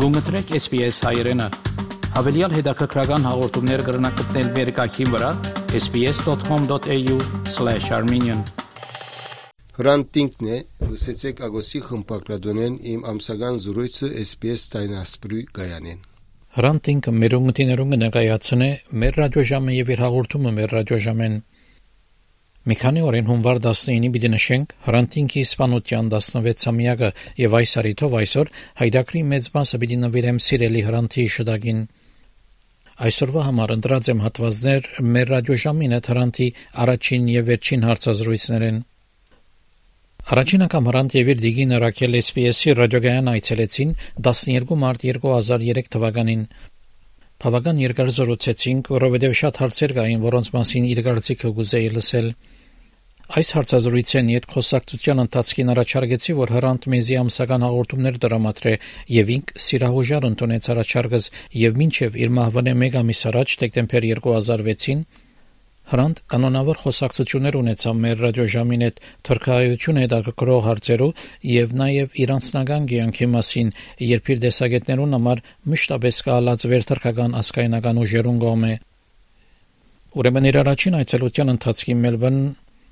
Գուգլտրեք SPS հայերեն։ Հավելյալ հետաքրքրական հաղորդումներ կգրնակցնել վերկայքին վրա sps.com.au/armenian Հրանտինքն է, լսեցեք Ագոսի խմբակրադոնեն իմ ամսական զրույցը SPS Տայնասպրի գայանեն։ Հրանտինքը մեր ունգտիներուն կներկայացնե մեր ռադիոժամը եւ իր հաղորդումը մեր ռադիոժամեն Մի քանի օրին հունվար 19-ի պիտի նշենք Հրանտինքի իսպանության 16-ամյակը եւ այս արիթով այսօր հայդակրի մեծ մասը պիտի նվիրեմ սիրելի Հրանտի շտագին։ Այսօրվա համար ընտրած եմ հատվածներ մեր ռադիոժամին հետ Հրանտի առաջին եւ վերջին հարցազրույցներեն։ Առաջին անգամ Հրանտ եւ իր դիգին Ռաքել SPS-ի ռադիոգայան այցելեցին 12 մարտ 2003 թվականին։ Բավական երկար զրուցեցինք, որովհետև շատ հարցեր կային, որոնց մասին իր կարծիքը գուզեի լսել։ Այս հարցազրույցեն իդ խոսակցության ընթացքին առաջարկեցի, որ հրանտ մեզի ամսական հաղորդումներ դրամատրե եւ ինք սիրահուժար ընդունեց առաջարկս եւ մինչեւ իր մահվանե 1 ամիս առաջ դեկտեմբեր 2006-ին Հրանտ կանոնավոր խոսակցություններ ունեցավ մեր ռադիոժամին հետ թրքայություն հետաքրքրող հարցերով եւ նաեւ իր անձնական կյանքի մասին, երբ իր դեսագետներուն համար մշտապես կհալած վերթրքական ասկայնական ուժերուն գոմե։ Ուրեմն իր առաջին այցելության ընթացքի Մելբուրն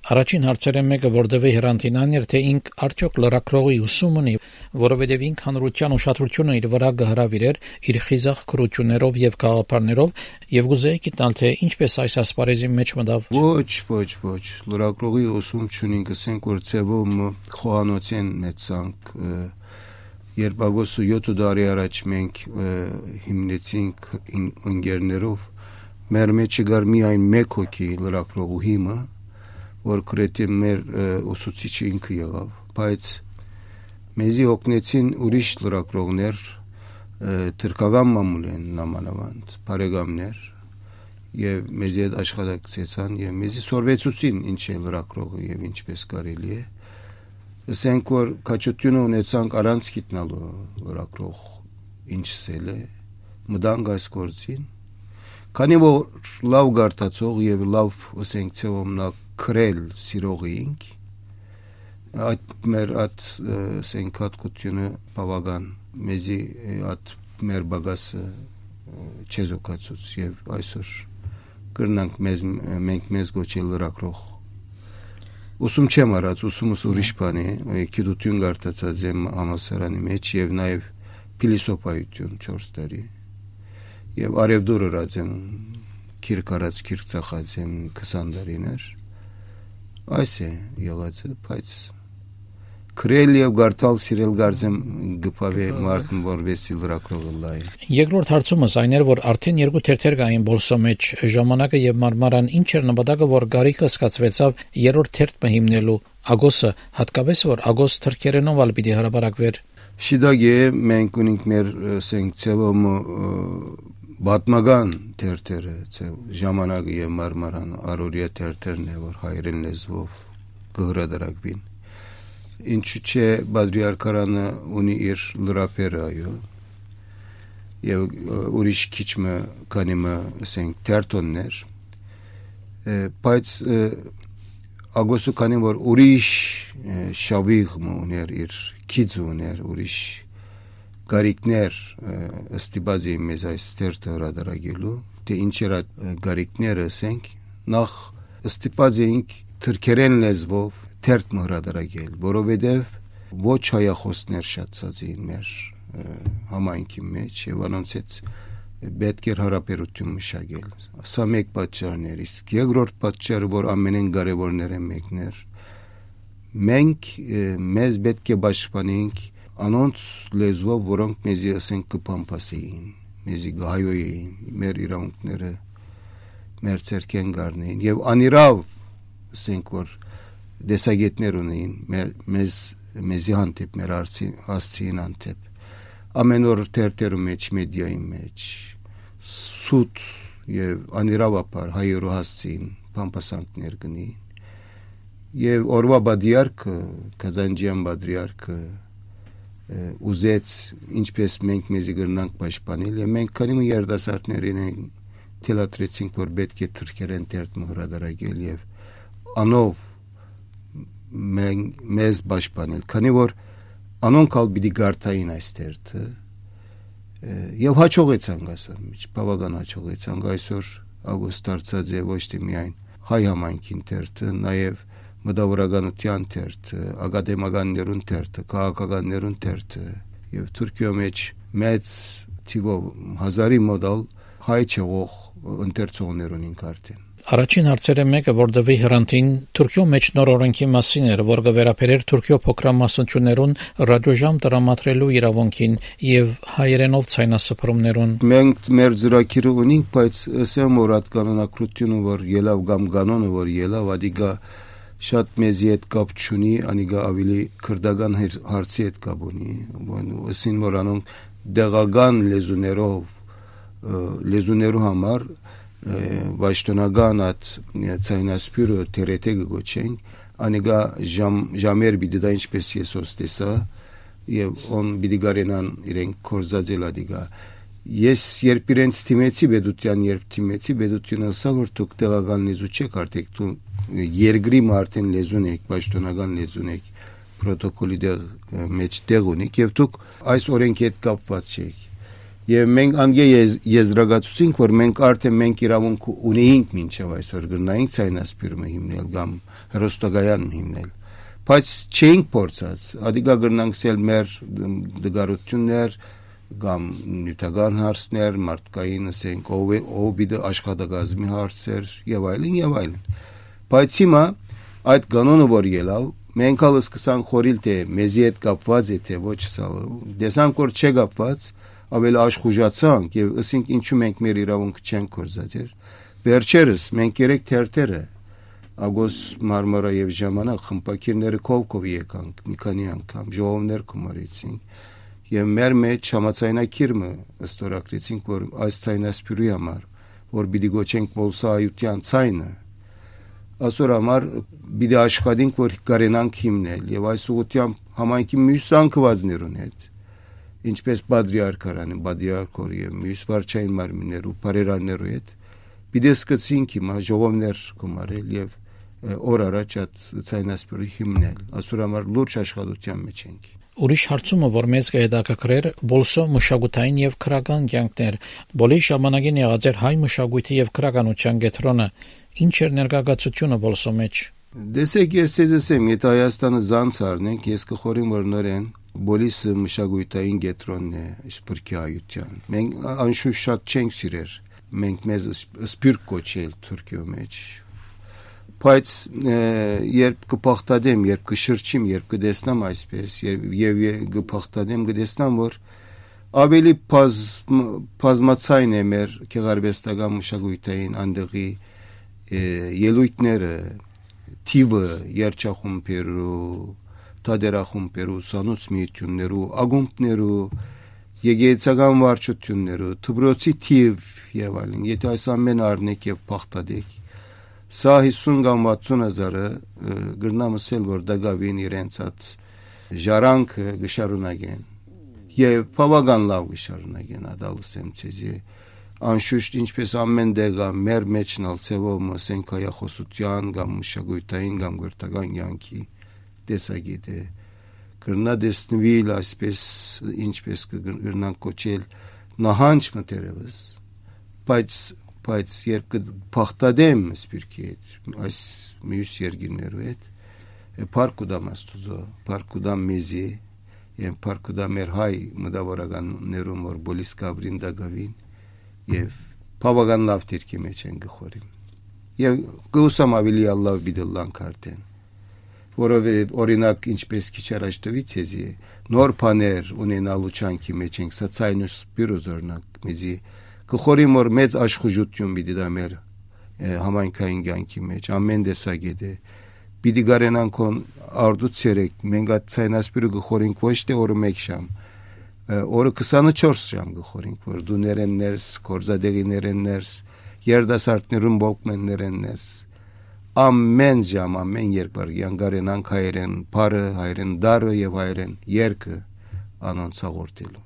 Առաջին հարցերը մեկը որտեւի հրանտինան էր թե ինք արդյոք լրակրողի ուսում ունի, որովհետեւ ինք հանրության ուշադրությունը իր վրա կհրավիրեր իր խիզախ քրություններով եւ գաղափարներով եւ գուզեի գտնել թե ինչպես այս ասպարեզի մեջ մտավ։ Ոչ, ոչ, ոչ, լրակրողի ուսում չունի, գսենք որ ծևում խոհանոցեն մեծանք երբ ագոստու 7 տարի առաջ մենք հիմնեցինք ընկերներով մեր մեջ գար միայն մեկ հոգի լրակրողու հիմը որ կրետի մեր ուսուցիչը ինքը եղավ, բայց մեզի օգնեցին ուրիշ լրակրողներ, թրկական մամուլ են նամանավանդ, բարեկամներ եւ մեզի հետ աշխատակցեցան եւ մեզի սորվեցուցին ինչ է լրակրողը եւ ինչպես կարելի է ասենք որ կաչությունը ունեցանք առանց գիտնալու լրակրող ինչսել է մտանք այս գործին քանի որ լավ գարտացող եւ լավ ասենք ցեոմնակ քրել սիրողինք այդ մեր այդ սենքատկությունը բավական մեզի այդ մեր բագասը չեզոքացուց եւ այսօր կրնանք մեզ մենք մեզ գոչել լրակրող ուսում չեմ արած ուսումս ուրիշ բան է գիտություն գարտացած եմ համասարանի մեջ եւ նաեւ փիլիսոփայություն 4 տարի եւ արևդուր ըրած եմ քիրք արած քիրք ծախած եմ 20 տարիներ Այս է եղածը, բայց քրել եւ գարտալ սիրել գարձեմ գպավե մարդն որվեսի լրակրողը լայ։ Երկրորդ հարցումս այն էր որ արդեն երկու թերթեր կային բոլսո մեջ ժամանակը եւ մարմարան ինչ էր նպատակը որ գարիկը սկացվեցավ երրորդ թերթը հիմնելու ագոսը հատկապես որ ագոս թրքերենով ալ պիտի հարաբերակվեր Շիդագե մենք ունենք մեր սենկցիա բատմական թերթերը ժամանակը եւ մարմարան արորիա թերթերն է որ հայերեն լեզվով կհրադարակվին ինչու՞ չէ բադրիարքարանը ունի իր լրապերը այո եւ ուրիշ քիչմը կանիմը ասենք թերթոններ բայց ագոսու կանին որ ուրիշ շավիղ ուներ իր քիծ ուներ ուրիշ գարիկներ ըստիբաձ է մեզ այս ստերտը հրադարագելու թե ինչ էր գարիկները ասենք նախ ըստիբաձ էինք թրքերեն լեզվով թերթ հրադարագել որովհետև ոչ հայախոսներ շատացած էին մեր համայնքի մեջ եւ անոնց հետ պետք էր հարաբերություն մշակել սա մեկ պատճառն էր իսկ երկրորդ պատճառը որ ամենեն կարևորները մեկն էր մենք մեզ պետք է պաշտպանենք անոնց լեզվով, որոնք մեզի ասենք կփամփասեին, մեզի գահյոյեին, մեր իրավունքները մեր ցերկեն գարնեին եւ անիրավ ասենք որ դեսագետներ ունեին մեզ մեզի հանդեպ մեր արցի հասցին հանդեպ ամեն օր թերթերու մեջ մեդիայի մեջ սուտ եւ անիրավապար հայերու հասցին փամփասանքներ գնին եւ օրվա բադիարքը կազանջյան բադրիարքը ուզեց ինչպես մենք մեզի գրնանք պաշտպանել եւ մենք քանի երդասարտներին ենք թելատրեցինք որ պետք է թրքերեն տերտ մհրադարագել եւ անով մենք մեզ պաշտպանել քանի որ անոնք ալ պիտի գարտային այս տերտը եւ հաջողեցանք այսօր միջ բավական հաջողեցանք այսօր Ագոստ դարձած է ոչ թե միայն հայ համայնքին թերթը նաեւ մտավորականության թերթը ակադեմիականներուն թերթը քաղաքականներուն թերթը եւ Թուրքիո մեջ մեծ թիվով հազարի մոդալ հայ չեղող ընթերցողներ ունին արդեն Առաջին հարցերը մեկը որտեւի հրանտին Թուրքիո մեջ նոր օրենքի մասին էր, որ կվերապերեր Թուրքիո փոքրամասնություններուն ռադիոժամ տրամադրելու իրավունքին եւ հայերենով ցայնասփռումներուն։ Մենք մեր ծրագիրը ունենք, բայց ասեմ որ այդ կանոնակրությունը որ ելավ կամ կանոնը որ ելավ, ադիգա շատ մեզի հետ կապ չունի, անիգա ավելի քրդական հարցի հետ կապ ունի, ոսին որ անոնք դեղական լեզուներով լեզուներու համար վաշտոնական at ցայնասպյուրը թերեթե գոչենք անիգա ժամ ժամեր բիդի դա ինչպես ես ոստեսա եւ on բիդի գարենան իրեն կորզածել ադիգա ես երբ իրենց թիմեցի բեդուտյան երբ թիմեցի բեդուտյանը ասա որ դուք տեղական լեզու չեք արդեք դու երկրի մարդեն լեզուն եք պաշտոնական լեզուն եք պրոտոկոլի դեղ մեջ տեղ ունիք եւ դուք այս օրենքի հետ կապված չեք եւ մենք անգե եզրակացուցինք որ մենք արդեն մենք իրավունք ունեինք մինչեւ այսօր գտնայինք ցայնասպիրումը հիմնել կամ հրոստոգայան հիմնել բայց չէինք փորձած ադիգա գրնանքսել մեր դգարություններ կամ նյութական հարցներ մարդկային ասենք ով ով բիդը աշխատակազմի հարցեր եւ այլն եւ այլն բայց հիմա այդ կանոնը որ ելավ մենք հալ սկսանք խորիլ թե մեզի հետ կապված է թե ոչ սա դեսանք որ չէ կապված ավելի աշխուժացանք եւ ասենք ինչու մենք մեր իրավունքը չենք կորզածեր վերջերս մենք երեք թերթերը Ագոս Մարմարա եւ ժամանակ խմպակիրները կողքով եկանք մի քանի անգամ ժողովներ կոմարեցինք եւ մեր մեջ համացայնակիրը ըստորակրեցինք որ այս ցայնասպյուրի համար որ պիտի գոչենք բոլսայության ցայնը ասոր համար պիտի աշխատենք որ կարենանք հիմնել եւ այս ուղությամբ համայնքի մյուս անկվածներուն հետ ինչպես բադրիարքարանը, բադրիարքորի եւ մյուս վարչային մարմիններու բարերաններու հետ պիտի սկսենք հիմա ժողովներ կոմարել եւ օր առաջ այդ ցայնասպրի հիմնել ասուրամար լուրջ աշխատության մեջ ենք Ուրիշ հարցումը, որ մեզ կհետաքրքրեր, բոլսո մշակութային եւ քրական կյանքներ, բոլի ժամանակին եղած էր հայ մշակույթի եւ քրականության գետրոնը, ինչ էր ներգաղացությունը բոլսո մեջ։ Դեսեք ես ցեզսեմ, եթե Հայաստանը զանց առնենք, ես կխորիմ որ նորեն բոլիսը մշակույթային գետրոնն է սպրկի այության։ Մենք անշուշտ շատ չենք սիրեր։ Մենք մեզ սպիրկ կոչել Թուրքիո մեջ։ Բայց երբ կփախտադեմ, երբ կշրջիմ, երբ կդեսնամ այսպես, եւ կփախտադեմ, կդեսնամ որ ավելի բազմացայն է մեր քեղարվեստական մշակույթային անդղի ելույթները, թիվը, երջախումբերու թադերախումբերու, սանոց միություններու, ագումբներու, եգեյցական վարչություններու, թբրոցի թիվ եւ այլն։ Եթե այս ամենը առնեք եւ փախտadեք, սա 50 կամ 60 հազարը գրնամսել որ դակավին իրենց at ժարանքը գշարունակեն եւ բավական լավ գշարունակեն ադալսեմ ցեզի Անշուշտ ինչպես ամեն դեղը մեր մեջն ալ ծևով ասենք հայախոսության կամ մշակույթային կամ գրթական յանքի տեսագիտ է կրնա դեսնվիլ այսպես ինչպես կգրնան կոչել նահանջ մտերևս բայց բայց երբ կփախտադեմ սպիրկի հետ այս մյուս երկիներու հետ պարկուդամ աստուծո պարկուդամ մեզի եմ պարկուդամ մեր հայ մտավորականներում որ բոլիս կավրին դագավին եւ բավական լավ դիրքի մեջ են գխորին եւ գուսամ ավելի ալլահ բիդլլան կարտեն որովհետև օրինակ ինչպես քիչ առաջ տվից էզի նոր բաներ ունենալու չանքի մեջ ենք սոցիալնուս բյուրոզորնակ մեզի կխորի մոր մեծ աշխուժություն պիտի դա մեր համայնքային կյանքի մեջ ամեն տեսակետ է պիտի գարենան կոն արդուց ցերեք մենք այդ ցայնասպիրը գխորինք ոչ թե օրը մեկ շամ օրը 24 ժամ գխորինք որ դու ներեն ներս կորզադեղի ներեն ներս երդասարտներուն բոլկմեններեն ներս ամեն ժամ ամեն երկար յանգարենանք հայերեն բարը հայերեն դարը եւ հայերեն երկը անոնց հաղորդելու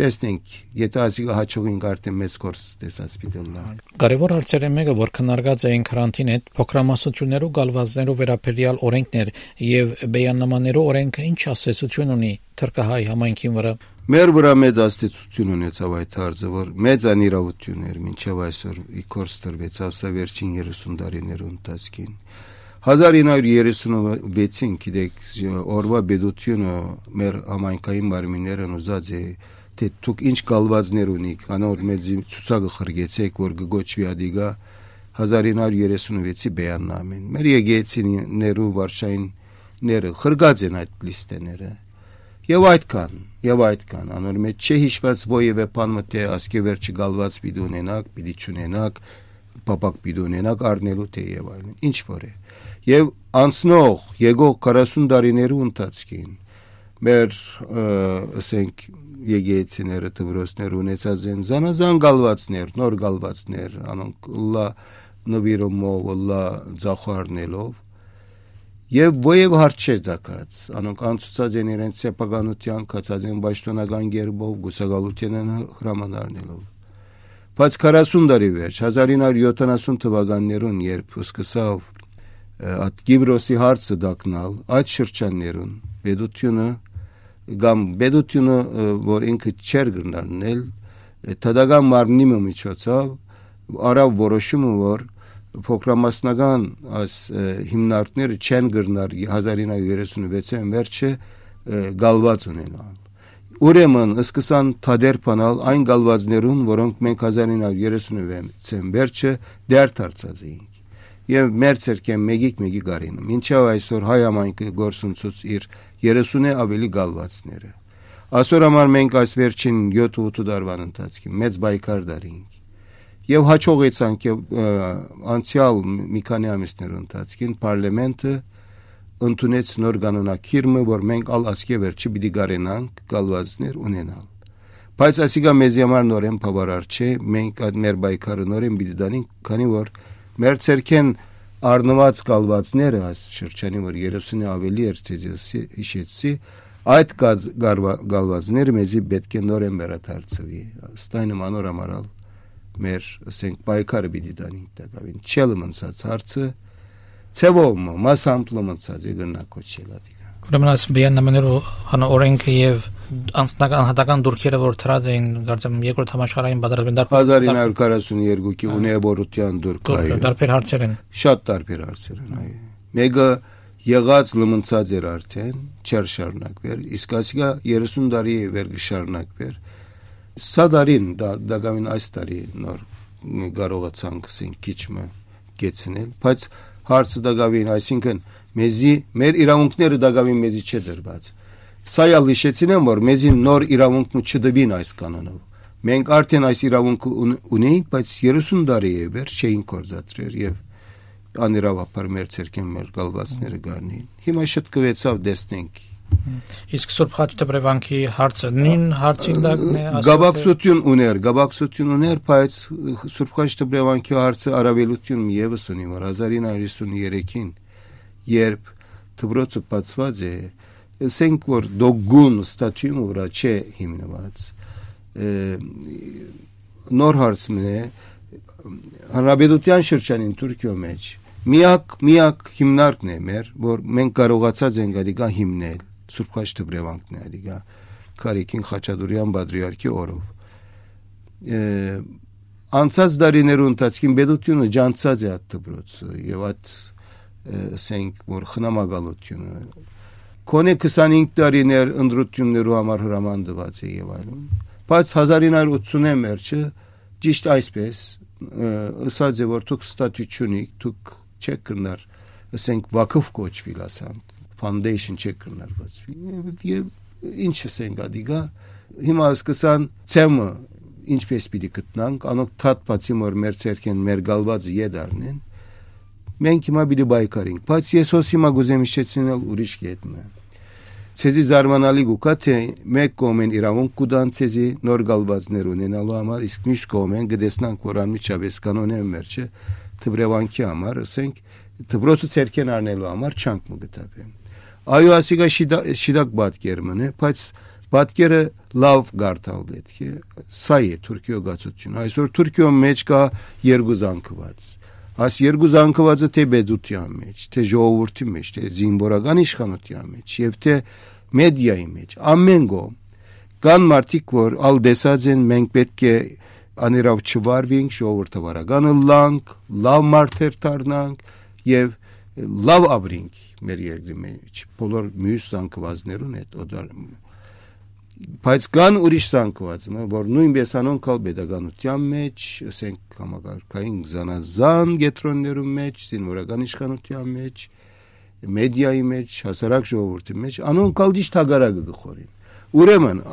տեսնենք եթե ասիկա հաճողին արդեն մեծ կորս տեսած պիտելնա կարևոր հարցերը մեկը որ քննարկած էին քրանտին հետ փոքրամասնություններու գալվածներու վերաբերյալ օրենքներ եւ բեյանամաներու օրենքը ինչ ասեցություն ունի թրկահայ համայնքին վրա Մեր վրա մեծ աստեցություն ունեցավ այդ հարցը, որ մեծ անիրավություն էր մինչև այսօր իքորս տրվեցավ սա վերջին 30 տարիներու ընթացքին։ 1936-ին գիտեք օրվա բեդությունը մեր համայնքային մարմիններն ուզած է թե դուք ինչ գալվածներ ունիք, անոր մեծ ցուցակը խրգեցեք, որ գոչվի ադիգա 1936-ի բեյաննամեն։ Մեր եկեցիներու վարշային ները խրգած են այդ լիստեները Եվ այդքան, եւ այդքան, անոր մեջ չի հիշված ովևէ բան մտե ասկե վերջի գալված պիտի ունենակ, պիտի չունենակ, պապակ պիտի ունենակ առնելու թե եւ այլն։ Ինչ որ է։ Եվ անցնող եկող 40 տարիներու ընթացքին մեր ասենք եկեցիները դվրոսներ ունեցած են զանազան գալվածներ, նոր գալվածներ, անոնք լա նվիրումով, լա ձախարնելով Եվ ովև հարց չէ ցակած, անոնք անցուցած են իրենց սեփականության, կացած են պաշտոնական գերբով, գուսակալության հրամանարնելով։ Բայց 40 տարի վերջ 1970 թվականներուն, երբ սկսավ at Գիբրոսի հարցը դակնալ, այդ շրջաններուն բեդությունը կամ բեդությունը, որ ինքը չեր գնալնել, տադական մարմնի միջոցով արավ որոշումը, որ փոքրամասնական այս հիմնարկները չեն գրնար 1936-ին վերջը գալված ունենալ Ուրեմն սկսան թադեր փանալ այն գալվածներուն, որոնք մենք 1936-ին վերջը դեր դարձած էինք։ Եվ մեր ցերկեն մեգիկ մեգի գարին։ Մինչև այսօր հայ համայնքը գործունցուց իր 30-ը ավելի գալվածները։ Այսօր համար մենք այս վերջին 7-8 տարվան ընթացքում մեծ բայկար դարինք եւ հաջողեցանք եւ անցյալ մի քանի ամիսներ ընթացքին parlamento ընդունեց նոր կանոնակիրմը, որ մենք ալ ասկե վերջի պիտի գարենանք գալվածներ ունենալ։ Բայց ասիգա մեզ համար նորեն բավարար չէ, մենք այդ մեր բայկարը նորեն պիտի դանենք, քանի որ մեր ցերքեն առնված գալվածները այս շրջանի որ 30-ը ավելի էր ցեզի հիշեցի, այդ գալվածները մեզի պետք է նորեն վերադարձվի։ Ստայնը մանոր ամարալ մեր, ասենք, պայքարը պիտի տան 5 տակավին։ Չել մնացած հարցը ծևում, մասամտլո մնացած է գնակոչել ադիկ։ Ուրեմն այս բիաննամներով հան օրենքը եւ անձնական հատական դուրքերը որ թրած էին կարծեմ երկրորդ համաշխարհային պատերազմին 1942-ի ունեվորության դուրքային տարբեր հարցեր են շատ տարբեր հարցեր են այո մեկը եղած լմնցած էր արդեն չեր շարունակվեր իսկ ասիկա 30 տարի վեր կշարունակվեր Սա դարին դա դակամին այս տարի նոր կարողացանք ասենք քիչը գեցնել, բայց հարցը դակավին, այսինքն մեզի մեր իրավունքները դակավին մեզի չէ դրված։ Սա յալ հիշեցինեմ, որ մեզի նոր իրավունք չդվին այս կանոնով։ Մենք արդեն այս իրավունքը ունեինք, բայց 30 տարի է վեր չէին կորզածրեր եւ անիրավապար մեր ցերկեն մեր գալվածները գարնին։ Հիմա շատ կվեցավ տեսնենք Իսկ Սուրբ Խաչ Դբրևանքի հարցը նույն հարցին դակն է ասում։ Գաբակցություն ուներ, գաբակցություն ուներ, բայց Սուրբ Խաչ Դբրևանքի հարցը արավելություն եւս ունի, որ 1953-ին երբ դբրոցը բացված է, ասենք որ դոգուն ստատյումը վրա չէ հիմնված։ Նոր հարցն է հանրապետության շրջանին Թուրքիո մեջ միակ միակ հիմնարկն է մեր, որ մենք կարողացած ենք ադիգա հիմնել Սուրբ Խաչ Դբրևանքն է ադիգա Կարիքին Խաչատուրյան Բադրիարքի օրով անցած դարիներու ընթացքին բեդությունը ջանցած է այդ դբրոցը եւ այդ ասենք որ խնամակալությունը կոնե 25 տարիներ ընդրություններու համար հրամանդված է եւ այլն բայց 1980-ը մերջը ճիշտ այսպես ըսած է որ դուք ստատուտյունիկ դուք չեք կնար ասենք վակով կոչվիլ ասանք foundation չէ կնարվածվի եւ ինչս են գադիգա հիմա սկսան ցեմը ինչպես պիտի գտնանք անոք թատ բացի որ մեր ցերքեն մեր գալվածը եդարնեն մենք հիմա պիտի բայկարենք բայց ես հոս հիմա գուզեմ իշեցնել ուրիշ կետմը ցեզի զարմանալի գուկա թե մեկ կողմեն իրավունք կուդան ցեզի նոր գալվածներ ունենալու համար իսկ մյուս կողմեն գտեսնանք որ անմիջապես կանոնեն մերչը թբրևանքի համար ասենք դբրոցը ցերքեն առնելու համար չանք մը գտապեն Այո, ասիկա շիդակ բատկերմն է, բայց բատկերը լավ գարտալ պետք է։ Սա է Թուրքիո գացություն։ Այսօր Թուրքիո մեջ կա երկու զանգված։ Աս երկու զանգվածը թե բեդության մեջ, թե ժողովրդի մեջ, թե զինվորական իշխանության մեջ, եւ թե մեդիայի մեջ, ամեն գոմ կան մարդիկ որ ալ դեսած են մենք պետք է աներավ չվարվենք ժողովուրդը վարականը լանք լավ մարդեր դառնանք եւ լավ ապրենք մեր երկրի մեջ բոլոր մյուս զանգվածներուն հետ օդար բայց կան ուրիշ զանգվածը որ նույնպես անոնքալ pedagogical մեջ ասենք համագարկային զանազան գետրոններում մեջ զինվորական իշխանության մեջ մեդիայի մեջ հասարակ ժողովրդի մեջ անոնքալ ճիշտ հագարակը գխորին ուրեմն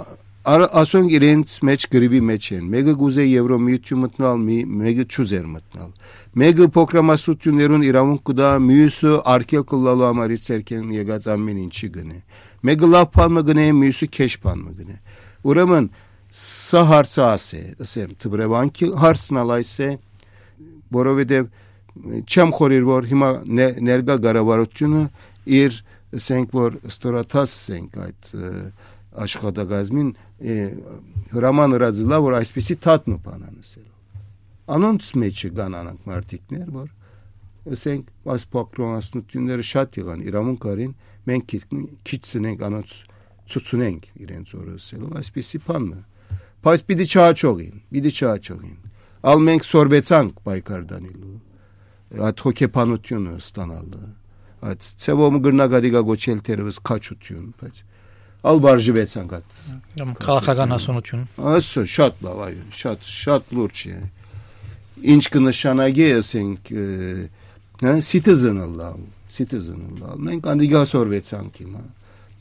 ասոնք իրենց մեջ գրիվի մեջ են. Մեկը գուզե եվրոմիություն մտնալ մեկը չուզեր մտնալ մեկը փոքրամասնություններուն իրավունք կդա մյուսը արկել կլալու համարի ցերկեն եկած ամեն ինչի գնե մեկը լավ բան գնե մյուսը քեշ բան գնե ուրեմն սա հարցը ասե ասեմ թբրևանքի հարցն ալայս է որովհետև չեմ խորիր որ հիմա ներգա գարավարությունը իր ասենք որ ստորաթաս ասենք այդ աշխատակազմին հրաման հրաձլա որ այսպեսի թատնու բան անսելով անոնց մեջ կան անանք մարտիկներ որ ասենք այս փոքրոնասնությունները շատ եղան իրավունք արին մենք քիչ ցնենք անոնց ցուցունենք իրենց օրսելով այսպեսի բանը բայց պիտի չաճողին պիտի չաճողին ալ մենք սորվեցանք պայքար դանելու այդ հոգեբանությունը ստանալը այդ ցեվում գրնագադիգա գոչել թերևս քաչություն բայց ալ բարժվեցանք այդ քաղաքական հասունություն ասո շատ լավ այո շատ շատ լուրջ է ինչ կնշանակի ասենք հա citizen լավ citizen լավ մենք անդիգա սորվեցանք հիմա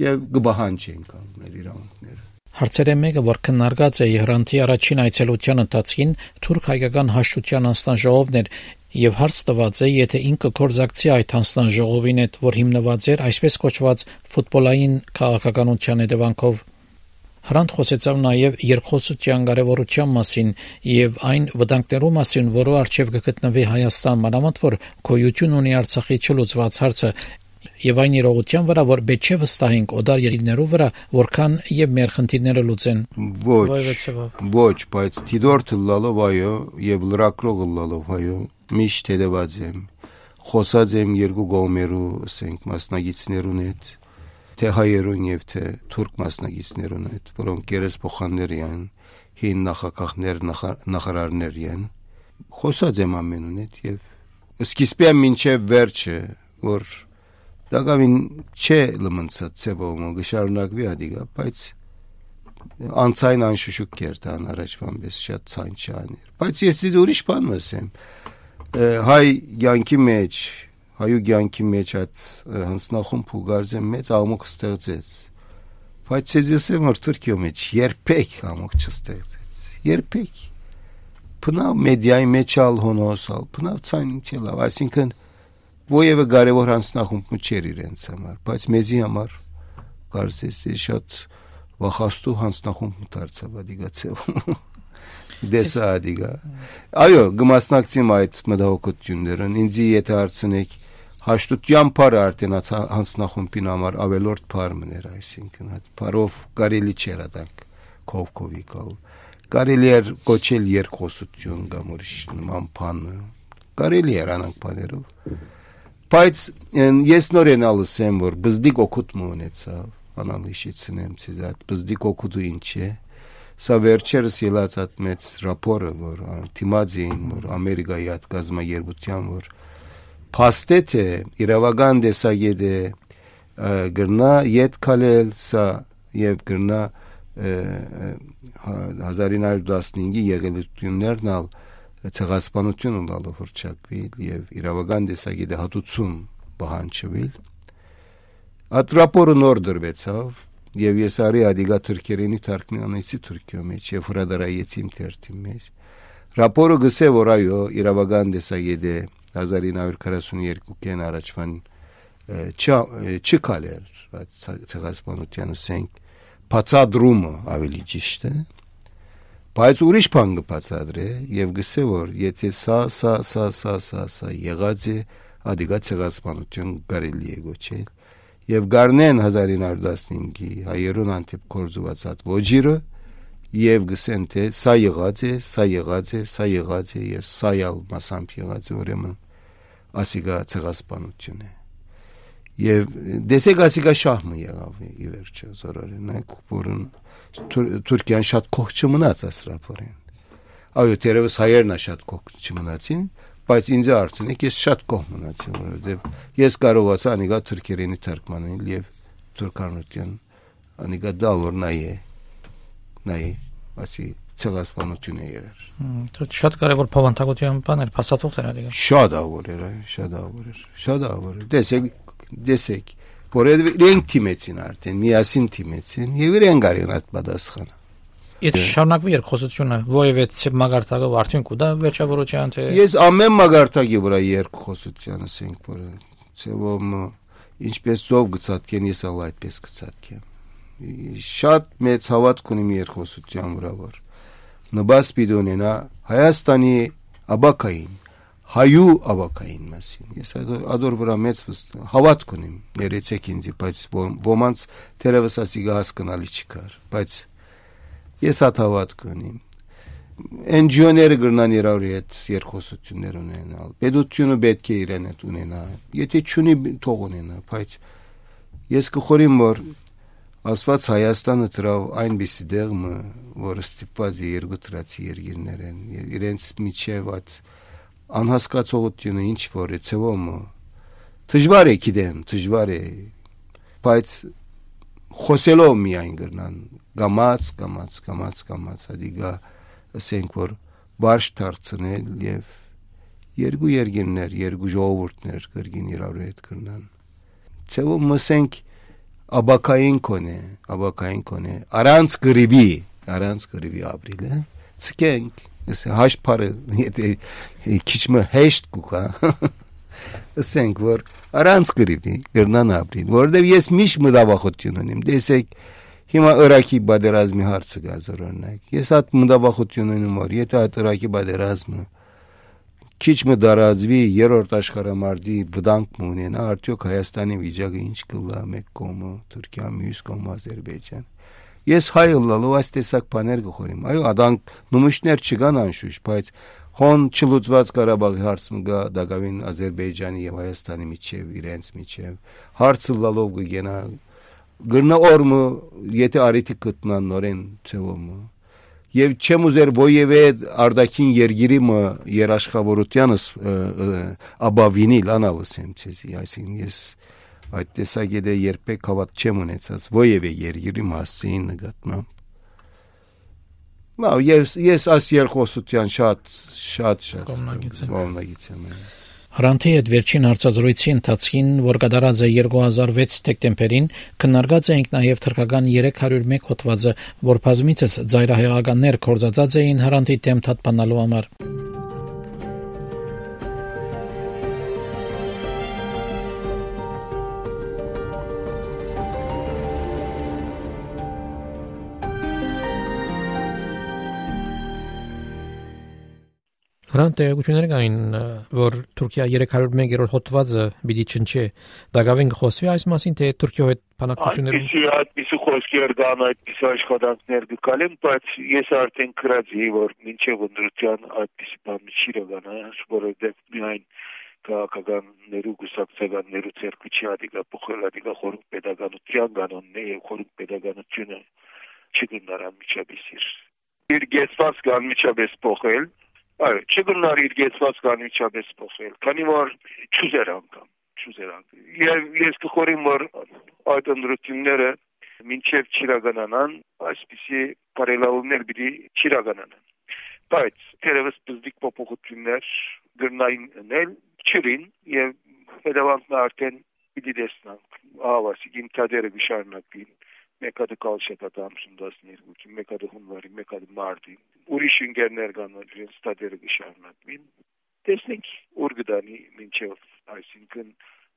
եւ գբահանջենք ալ մեր իրավունքները Հարցերը մեկը, որ քննարկած է Իրանցի առաջին այցելության ընթացքին թուրք հայկական հաշտության անստան ժողովն էր եւ հարց տված է, եթե ինքը կորզակցի այդ հանձնան ժողովին հետ, որ հիմնված էր այսպես կոչված ֆուտբոլային քաղաքականության հետևանքով Հրանտ խոսեցավ նաև երկխոսության կարևորության մասին եւ այն վտանգներու մասին, որը արժեվ կգտնվի Հայաստան, մանավանդ որ գոյություն ունի Արցախի չլուծված հարցը եւ այն իրողության վրա, որ է վստահենք օդար երկրներու վրա, որքան եւ մեր խնդիրները լուծեն։ Ոչ։ Ոչ, բայց դիդորթ լալով այո եւ լրակրող լալով այո միշտ հետևած եմ խոսած եմ երկու գոմերու ասենք մասնագետներուն հետ թե հայերուն եւ թե թուրք մասնագետներուն հետ որոնք երես փոխաններ են հին նախակահներ նախարարներ են խոսած եմ ամենուն հետ եւ սկիզբը մինչեւ վերջը որ դակավին չէ լմնցած ծևոմը գշարունակվի ադիգա բայց անցայն անշուշուկ կերտան առաջվան պես շատ ցայն չաներ բայց ես ուրիշ բան ասեմ հայ ցանկի մեջ հայու ցանկի մեջ այդ հանցնախումբ ու գարզեն մեծ ամոք ստեղծեց բայց ես եմ որ Թուրքիո մեջ երբեք ամոք չստեղծեց երբեք բնավ մեդիայի մեջ ալ հոնոսալ բնավ ցայն չի լավ այսինքն ովևէ կարևոր հանցնախումբ չէր իրենց համար բայց մեզի համար կարծես շատ վախաստու հանցնախումբ դարձավ ադիգացիա դեսա ադիգա այո գմասնակցիմ այդ մտահոգություններն ինձի եթե հարցնեք հաշտության բարը արդեն հանցնախումբին համար ավելորդ բար մներ այսինքն այդ բարով կարելի չէր ադանք կովկովի կալ կարելի էր կոչել երկխոսություն կամ ուրիշ նման բան կարելի էր անանք բաներով բայց ես նորեն ալսեմ որ բզդիկ օգուտ մունեցավ անալիշիցնեմ ցեզ այդ բզդիկ օգուտը ինչ է Սա վերջերս ելած այդ մեծ ռապորը, որ թիմածին, որ Ամերիկայի այդ գազամերբության, որ փաստեթե իրավական դեսագետ է գրնա յետ քալել սա եւ գրնա 1915-ի եղելություններն ալ ցեղասպանություն ունալով հրճակվի եւ իրավական դեսագետը հատուցում բանջվել Այդ ռապորը նոր դրվեցավ եւ ես արի ադիգա թուրքերենի թարգմանեցի թուրքիո մեջ եւ հրադարայեցի իմ թերթի մեջ ռապորը գսե որ այո իրավական դեսագետ է 1942-ին առաջվան չկալեր ցեղասպանության ասենք բացադրումը ավելի ճիշտ է բայց ուրիշ բան կբացադրե եւ գսե որ եթե սա սա սա սա սա սա եղած է ադիգա ցեղասպանություն կարելի է գոչել եւ գարնեն 1915-ի հայերուն անտիպ կորզված այդ ոչիրը եւ գսեն թե սա եղած է, սա եղած է, սա եղած է եւ սա յալ մասամբ եղած է ուրեմն ասիգա ցեղասպանություն է Եվ դեսեք ասիկա շահմը եղավ ի վերջո զորօրինակ որն Թուրքիան շատ կող չմնաց ասրափորեն։ Այո, դերևս հայերն է շատ կող չմնացին, բայց ինձ արցնեք ես շատ կող մնացի, որովհետև ես կարողացա անիգա թուրքերենի թարգմանել եւ թուրքանության անիգա դալոր նայե նայե ասի ցեղասպանություն է եղել։ Դա շատ կարևոր փոխանցական բան էր, փաստաթուղթ էր ալիգա։ Շատ ավոր էր, շատ ավոր էր, շատ ավոր էր։ Տեսեք, տեսեք, որովհետև իրենք թիմեցին արդեն, միասին թիմեցին եւ իրենք արին այդ պատասխանը։ Եթե շարունակվի երկխոսությունը, ովևէ մագարտակով արդյունք ու դա վերջավորության թե Ես ամեն մագարտակի վրա երկխոսության ասենք որ ցեվում ինչպես ծով գծածկեն ես ալ այդպես գծածկեմ։ Շատ մեծ հավատք ունիմ երկխոսության վրա որ նբաս պիտոնենա Հայաստանի աբակային հայու ավակային մասին։ Ես ադոր վրա մեծ հավատք ունիմ, ներեցեք ինձ, բայց ոմանց թերևս ասիգա հասկանալի չկար, բայց ես այդ հավատք ունիմ։ NGO-ները գրնան իրարի հետ երկխոսություններ ունենալ։ Պետությունը պետք է իրեն հետ ունենա։ Եթե չունի թող ունենա, բայց ես կխորիմ որ Աստված Հայաստանը դրավ այնպիսի դեղը, որը ստիպված է երկու տրացի երկիրներ են, իրենց միջև այդ անհասկացողությունը ինչ որ է ցեվում դժվար է գիտեմ դժվար է բայց խոսելով միայն գրնան գամած գամած գամած գամած ադիգա ասենք որ բարշ դարձնել եւ երկու երկիններ երկու ժողովուրդներ գրգին իրար հետ գրնան ցեվում մսենք աբակային կոնե աբակային կոնե առանց գրիբի առանց գրիբի ապրիլը ցկենք Ես հաշ բարը եթե քիչմը հեշտ կուքա ասենք որ առանց գրիվի գրնան ապրին որովհետև ես միշտ մտավախություն ունեմ տեսեք Հիմա Իրաքի բادرազմի հարցը գազ օրինակ։ Ես հատ մտավախություն ունեմ, որ եթե այդ Իրաքի բادرազմը քիչ մդարածվի երրորդ աշխարհամարտի վտանգ ունենա, արդյոք Հայաստանի վիճակը ինչ կլա մեկ կողմը, Թուրքիա մյուս կողմը Ադրբեջան։ Ես հայ լալով այս տեսակ բաներ գխորիմ։ Այո, ադանք նմուշներ չկան անշուշտ, բայց հոն չլուծված Ղարաբաղի հարցը գա դակավին Ադրբեջանի եւ Հայաստանի միջև իրենց միջև հարցը լալով գնա գրնա օրմը եթե արիթի կտնան նորեն ցեվոմը եւ չեմ ուզեր ոյևե արդակին երգիրի մը երաշխավորությանս աբավինիլ անալսեմ ցեզի այսինքն ես այդ տեսակետը երբեք հավատ չեմ ունեցած ովևէ երգիրի մասին նկատմամբ Լավ, ես ես այս երկխոսության շատ շատ շատ կողմնագից եմ։ Հրանտի հետ վերջին հարցազրույցի ընթացքին, որ կդարած է 2006 դեկտեմբերին, քննարկած էինք նաև թրկական 301 հոդվածը, որ բազմիցս ծայրահեղականներ կորզածած էին հրանտի դեմ թափանալու համար։ Նրան տեղեկություններ կային, որ Թուրքիա 301-րդ հոդվածը պիտի չնչի։ Դակավին խոսվի այս մասին, թե Թուրքիա հետ բանակցություններ Այդպիսի այդպիսի խոսքեր կան, այդպիսի աշխատանքներ կկալեն, բայց ես արդեն գրացի, որ մինչև ընդրության այդպիսի բան չի եղանա, որովհետև միայն քաղաքականներու գուսակցականներու ցերկի չի ադիգա փոխել ադիգա խորհուրդ pedagogical կանոնն է եւ խորհուրդ pedagogical-ությունը չգնարան միջաբեսիր։ Իր գեսված կան միջաբես փոխել Այո, չգնար իր գեցված կանիչապես փոխել, քանի որ ճուզեր անգամ, ճուզեր անգամ։ Եվ ես կխորիմ որ այդ ընդրությունները մինչև չիրականանան, այսպիսի բարելավումներ պիտի չիրականանան։ Բայց թերևս բզդիկ փոփոխություններ գրնային նել չրին եւ հետևանքն արդեն պիտի տեսնանք։ Ահավասի գինտադերը գշարնակին մեկը դկալ շետատամ 12-ին, մեկը հունվարի, մեկը մարտին։ Ուրիշ ընկերներ կան, իրենց ստադերը կշարունակվին։ Տեսնենք ուր գտանի մինչև, այսինքն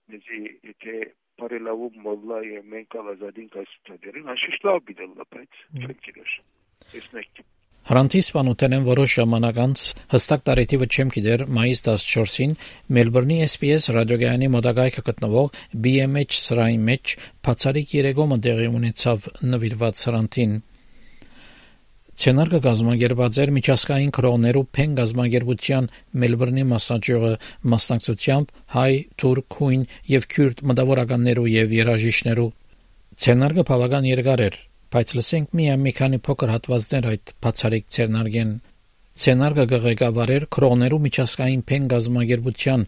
մեզի եթե բարելավում մոլլա եւ մենք ստադերին, անշուշտ լավ բիդելա, բայց չենք իրար։ Տեսնենք Հրանտի սպանութեն որոշ ժամանակ անց հստակ տարեթիվը չեմ գիտեր մայիս 14-ին Մելբուրնի SPS ռադիոգայանի մոտակայքը գտնվող BMH սրահի մեջ բացառիկ երեկոմը տեղի ունեցավ նվիրված հրանտին Ցենարգը գազագերբած էր միջազգային քրոներու փեն գազագերբության Մելբուրնի մասնաճյուղը մասնակցությամբ հայ, թուրք, հույն եւ քյուրդ մտավորականներու եւ երաժիշներու Ցենարգը բավական երկար էր, բայց լսենք միայն մի քանի փոքր հատվածներ այդ բացարիք ցերնարգեն Ցենարգը գղեկավարեր քրոներու միջազգային փեն գազագերբության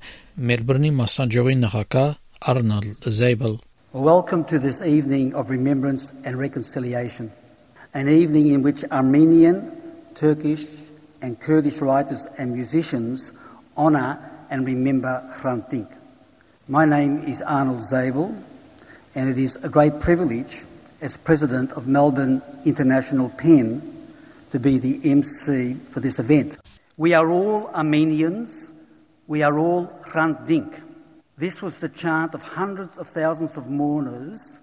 Մելբուրնի մասնաճյուղի նախակա Arnold Zabel Welcome to this evening of remembrance and reconciliation. An evening in which Armenian, Turkish, and Kurdish writers and musicians honour and remember Hrant. My name is Arnold Zabel, and it is a great privilege as president of Melbourne International Pen to be the MC for this event. We are all Armenians, we are all Hrant. This was the chant of hundreds of thousands of mourners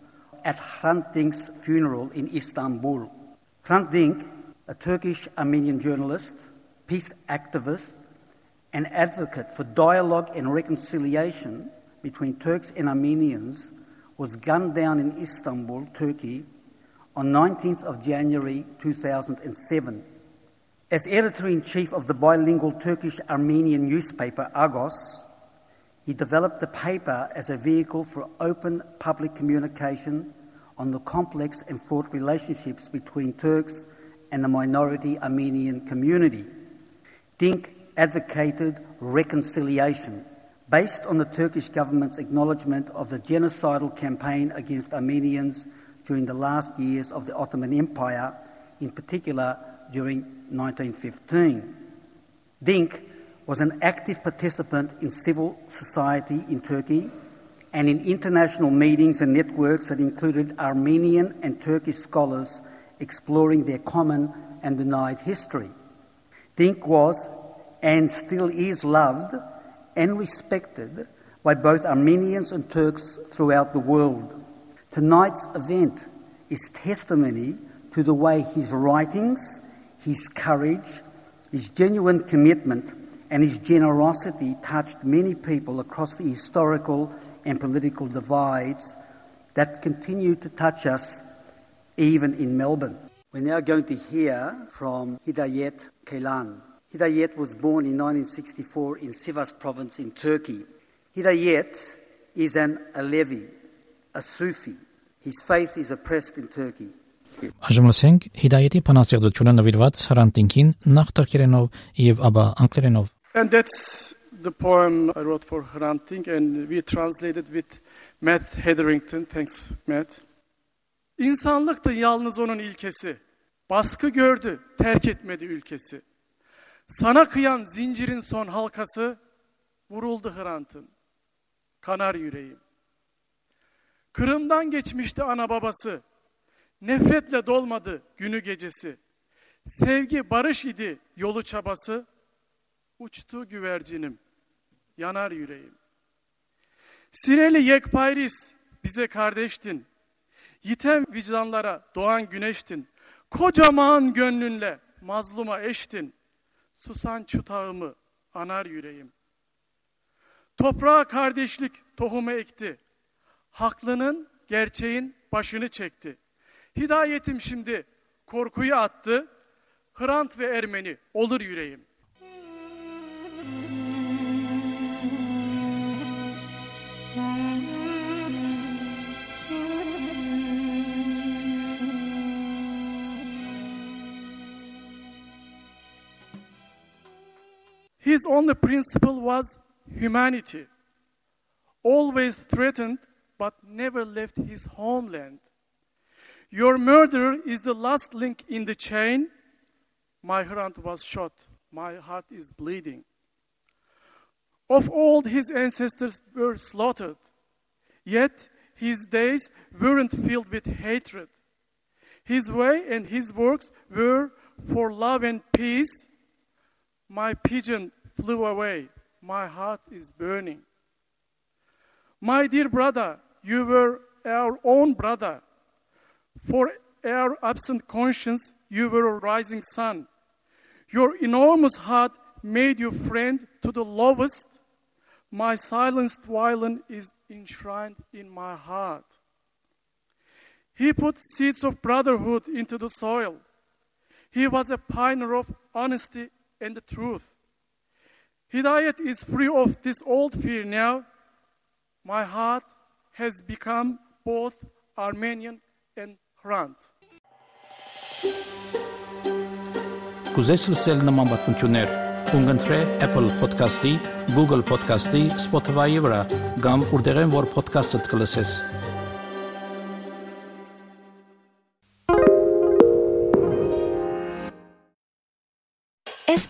at Hrant funeral in Istanbul. Hrant Dink, a Turkish Armenian journalist, peace activist, and advocate for dialogue and reconciliation between Turks and Armenians, was gunned down in Istanbul, Turkey, on 19th of January 2007. As editor in chief of the bilingual Turkish Armenian newspaper Argos, he developed the paper as a vehicle for open public communication on the complex and fraught relationships between Turks and the minority Armenian community. Dink advocated reconciliation based on the Turkish government's acknowledgement of the genocidal campaign against Armenians during the last years of the Ottoman Empire, in particular during 1915. Dink was an active participant in civil society in Turkey and in international meetings and networks that included Armenian and Turkish scholars exploring their common and denied history. Dink was and still is loved and respected by both Armenians and Turks throughout the world. Tonight's event is testimony to the way his writings, his courage, his genuine commitment, and his generosity touched many people across the historical and political divides that continue to touch us even in Melbourne. We're now going to hear from Hidayet Kaylan. Hidayet was born in 1964 in Sivas province in Turkey. Hidayet is an Alevi, a Sufi. His faith is oppressed in Turkey. Այժմ լսենք Հիդայետի բանաստեղծությունը նվիրված Հրանտինքին նախ թրքերենով եւ ապա անգլերենով։ And that's the poem I wrote for Hrant and we translated with Matt Hetherington. Thanks Matt. İnsanlık da yalnız onun ilkesi. Baskı gördü, terk etmedi ülkesi. Sana kıyan zincirin son halkası vuruldu Hrant'ın. Kanar yüreğim. Kırım'dan geçmişti ana babası. Nefretle dolmadı günü gecesi. Sevgi barış idi yolu çabası. Uçtu güvercinim yanar yüreğim. Sireli yekpayris bize kardeştin. Yiten vicdanlara doğan güneştin. Kocaman gönlünle mazluma eştin. Susan çutağımı anar yüreğim. Toprağa kardeşlik tohumu ekti. Haklının, gerçeğin başını çekti. Hidayetim şimdi korkuyu attı. Hrant ve Ermeni olur yüreğim. His only principle was humanity, always threatened but never left his homeland. Your murder is the last link in the chain. My Hrant was shot. My heart is bleeding. Of old, his ancestors were slaughtered, yet his days weren't filled with hatred. His way and his works were for love and peace. My pigeon flew away. My heart is burning. My dear brother, you were our own brother. For our absent conscience, you were a rising sun. Your enormous heart made you friend to the lowest. My silenced violin is enshrined in my heart. He put seeds of brotherhood into the soil. He was a pioneer of honesty and the truth. Hidayat is free of this old fear now. My heart has become both Armenian and Hrant. Կուզես լսել նման բանություններ, կընտրե Apple Podcast-ի, Google Podcast-ի, Spotify-ի վրա, կամ որտեղեն որ podcast-ը դուք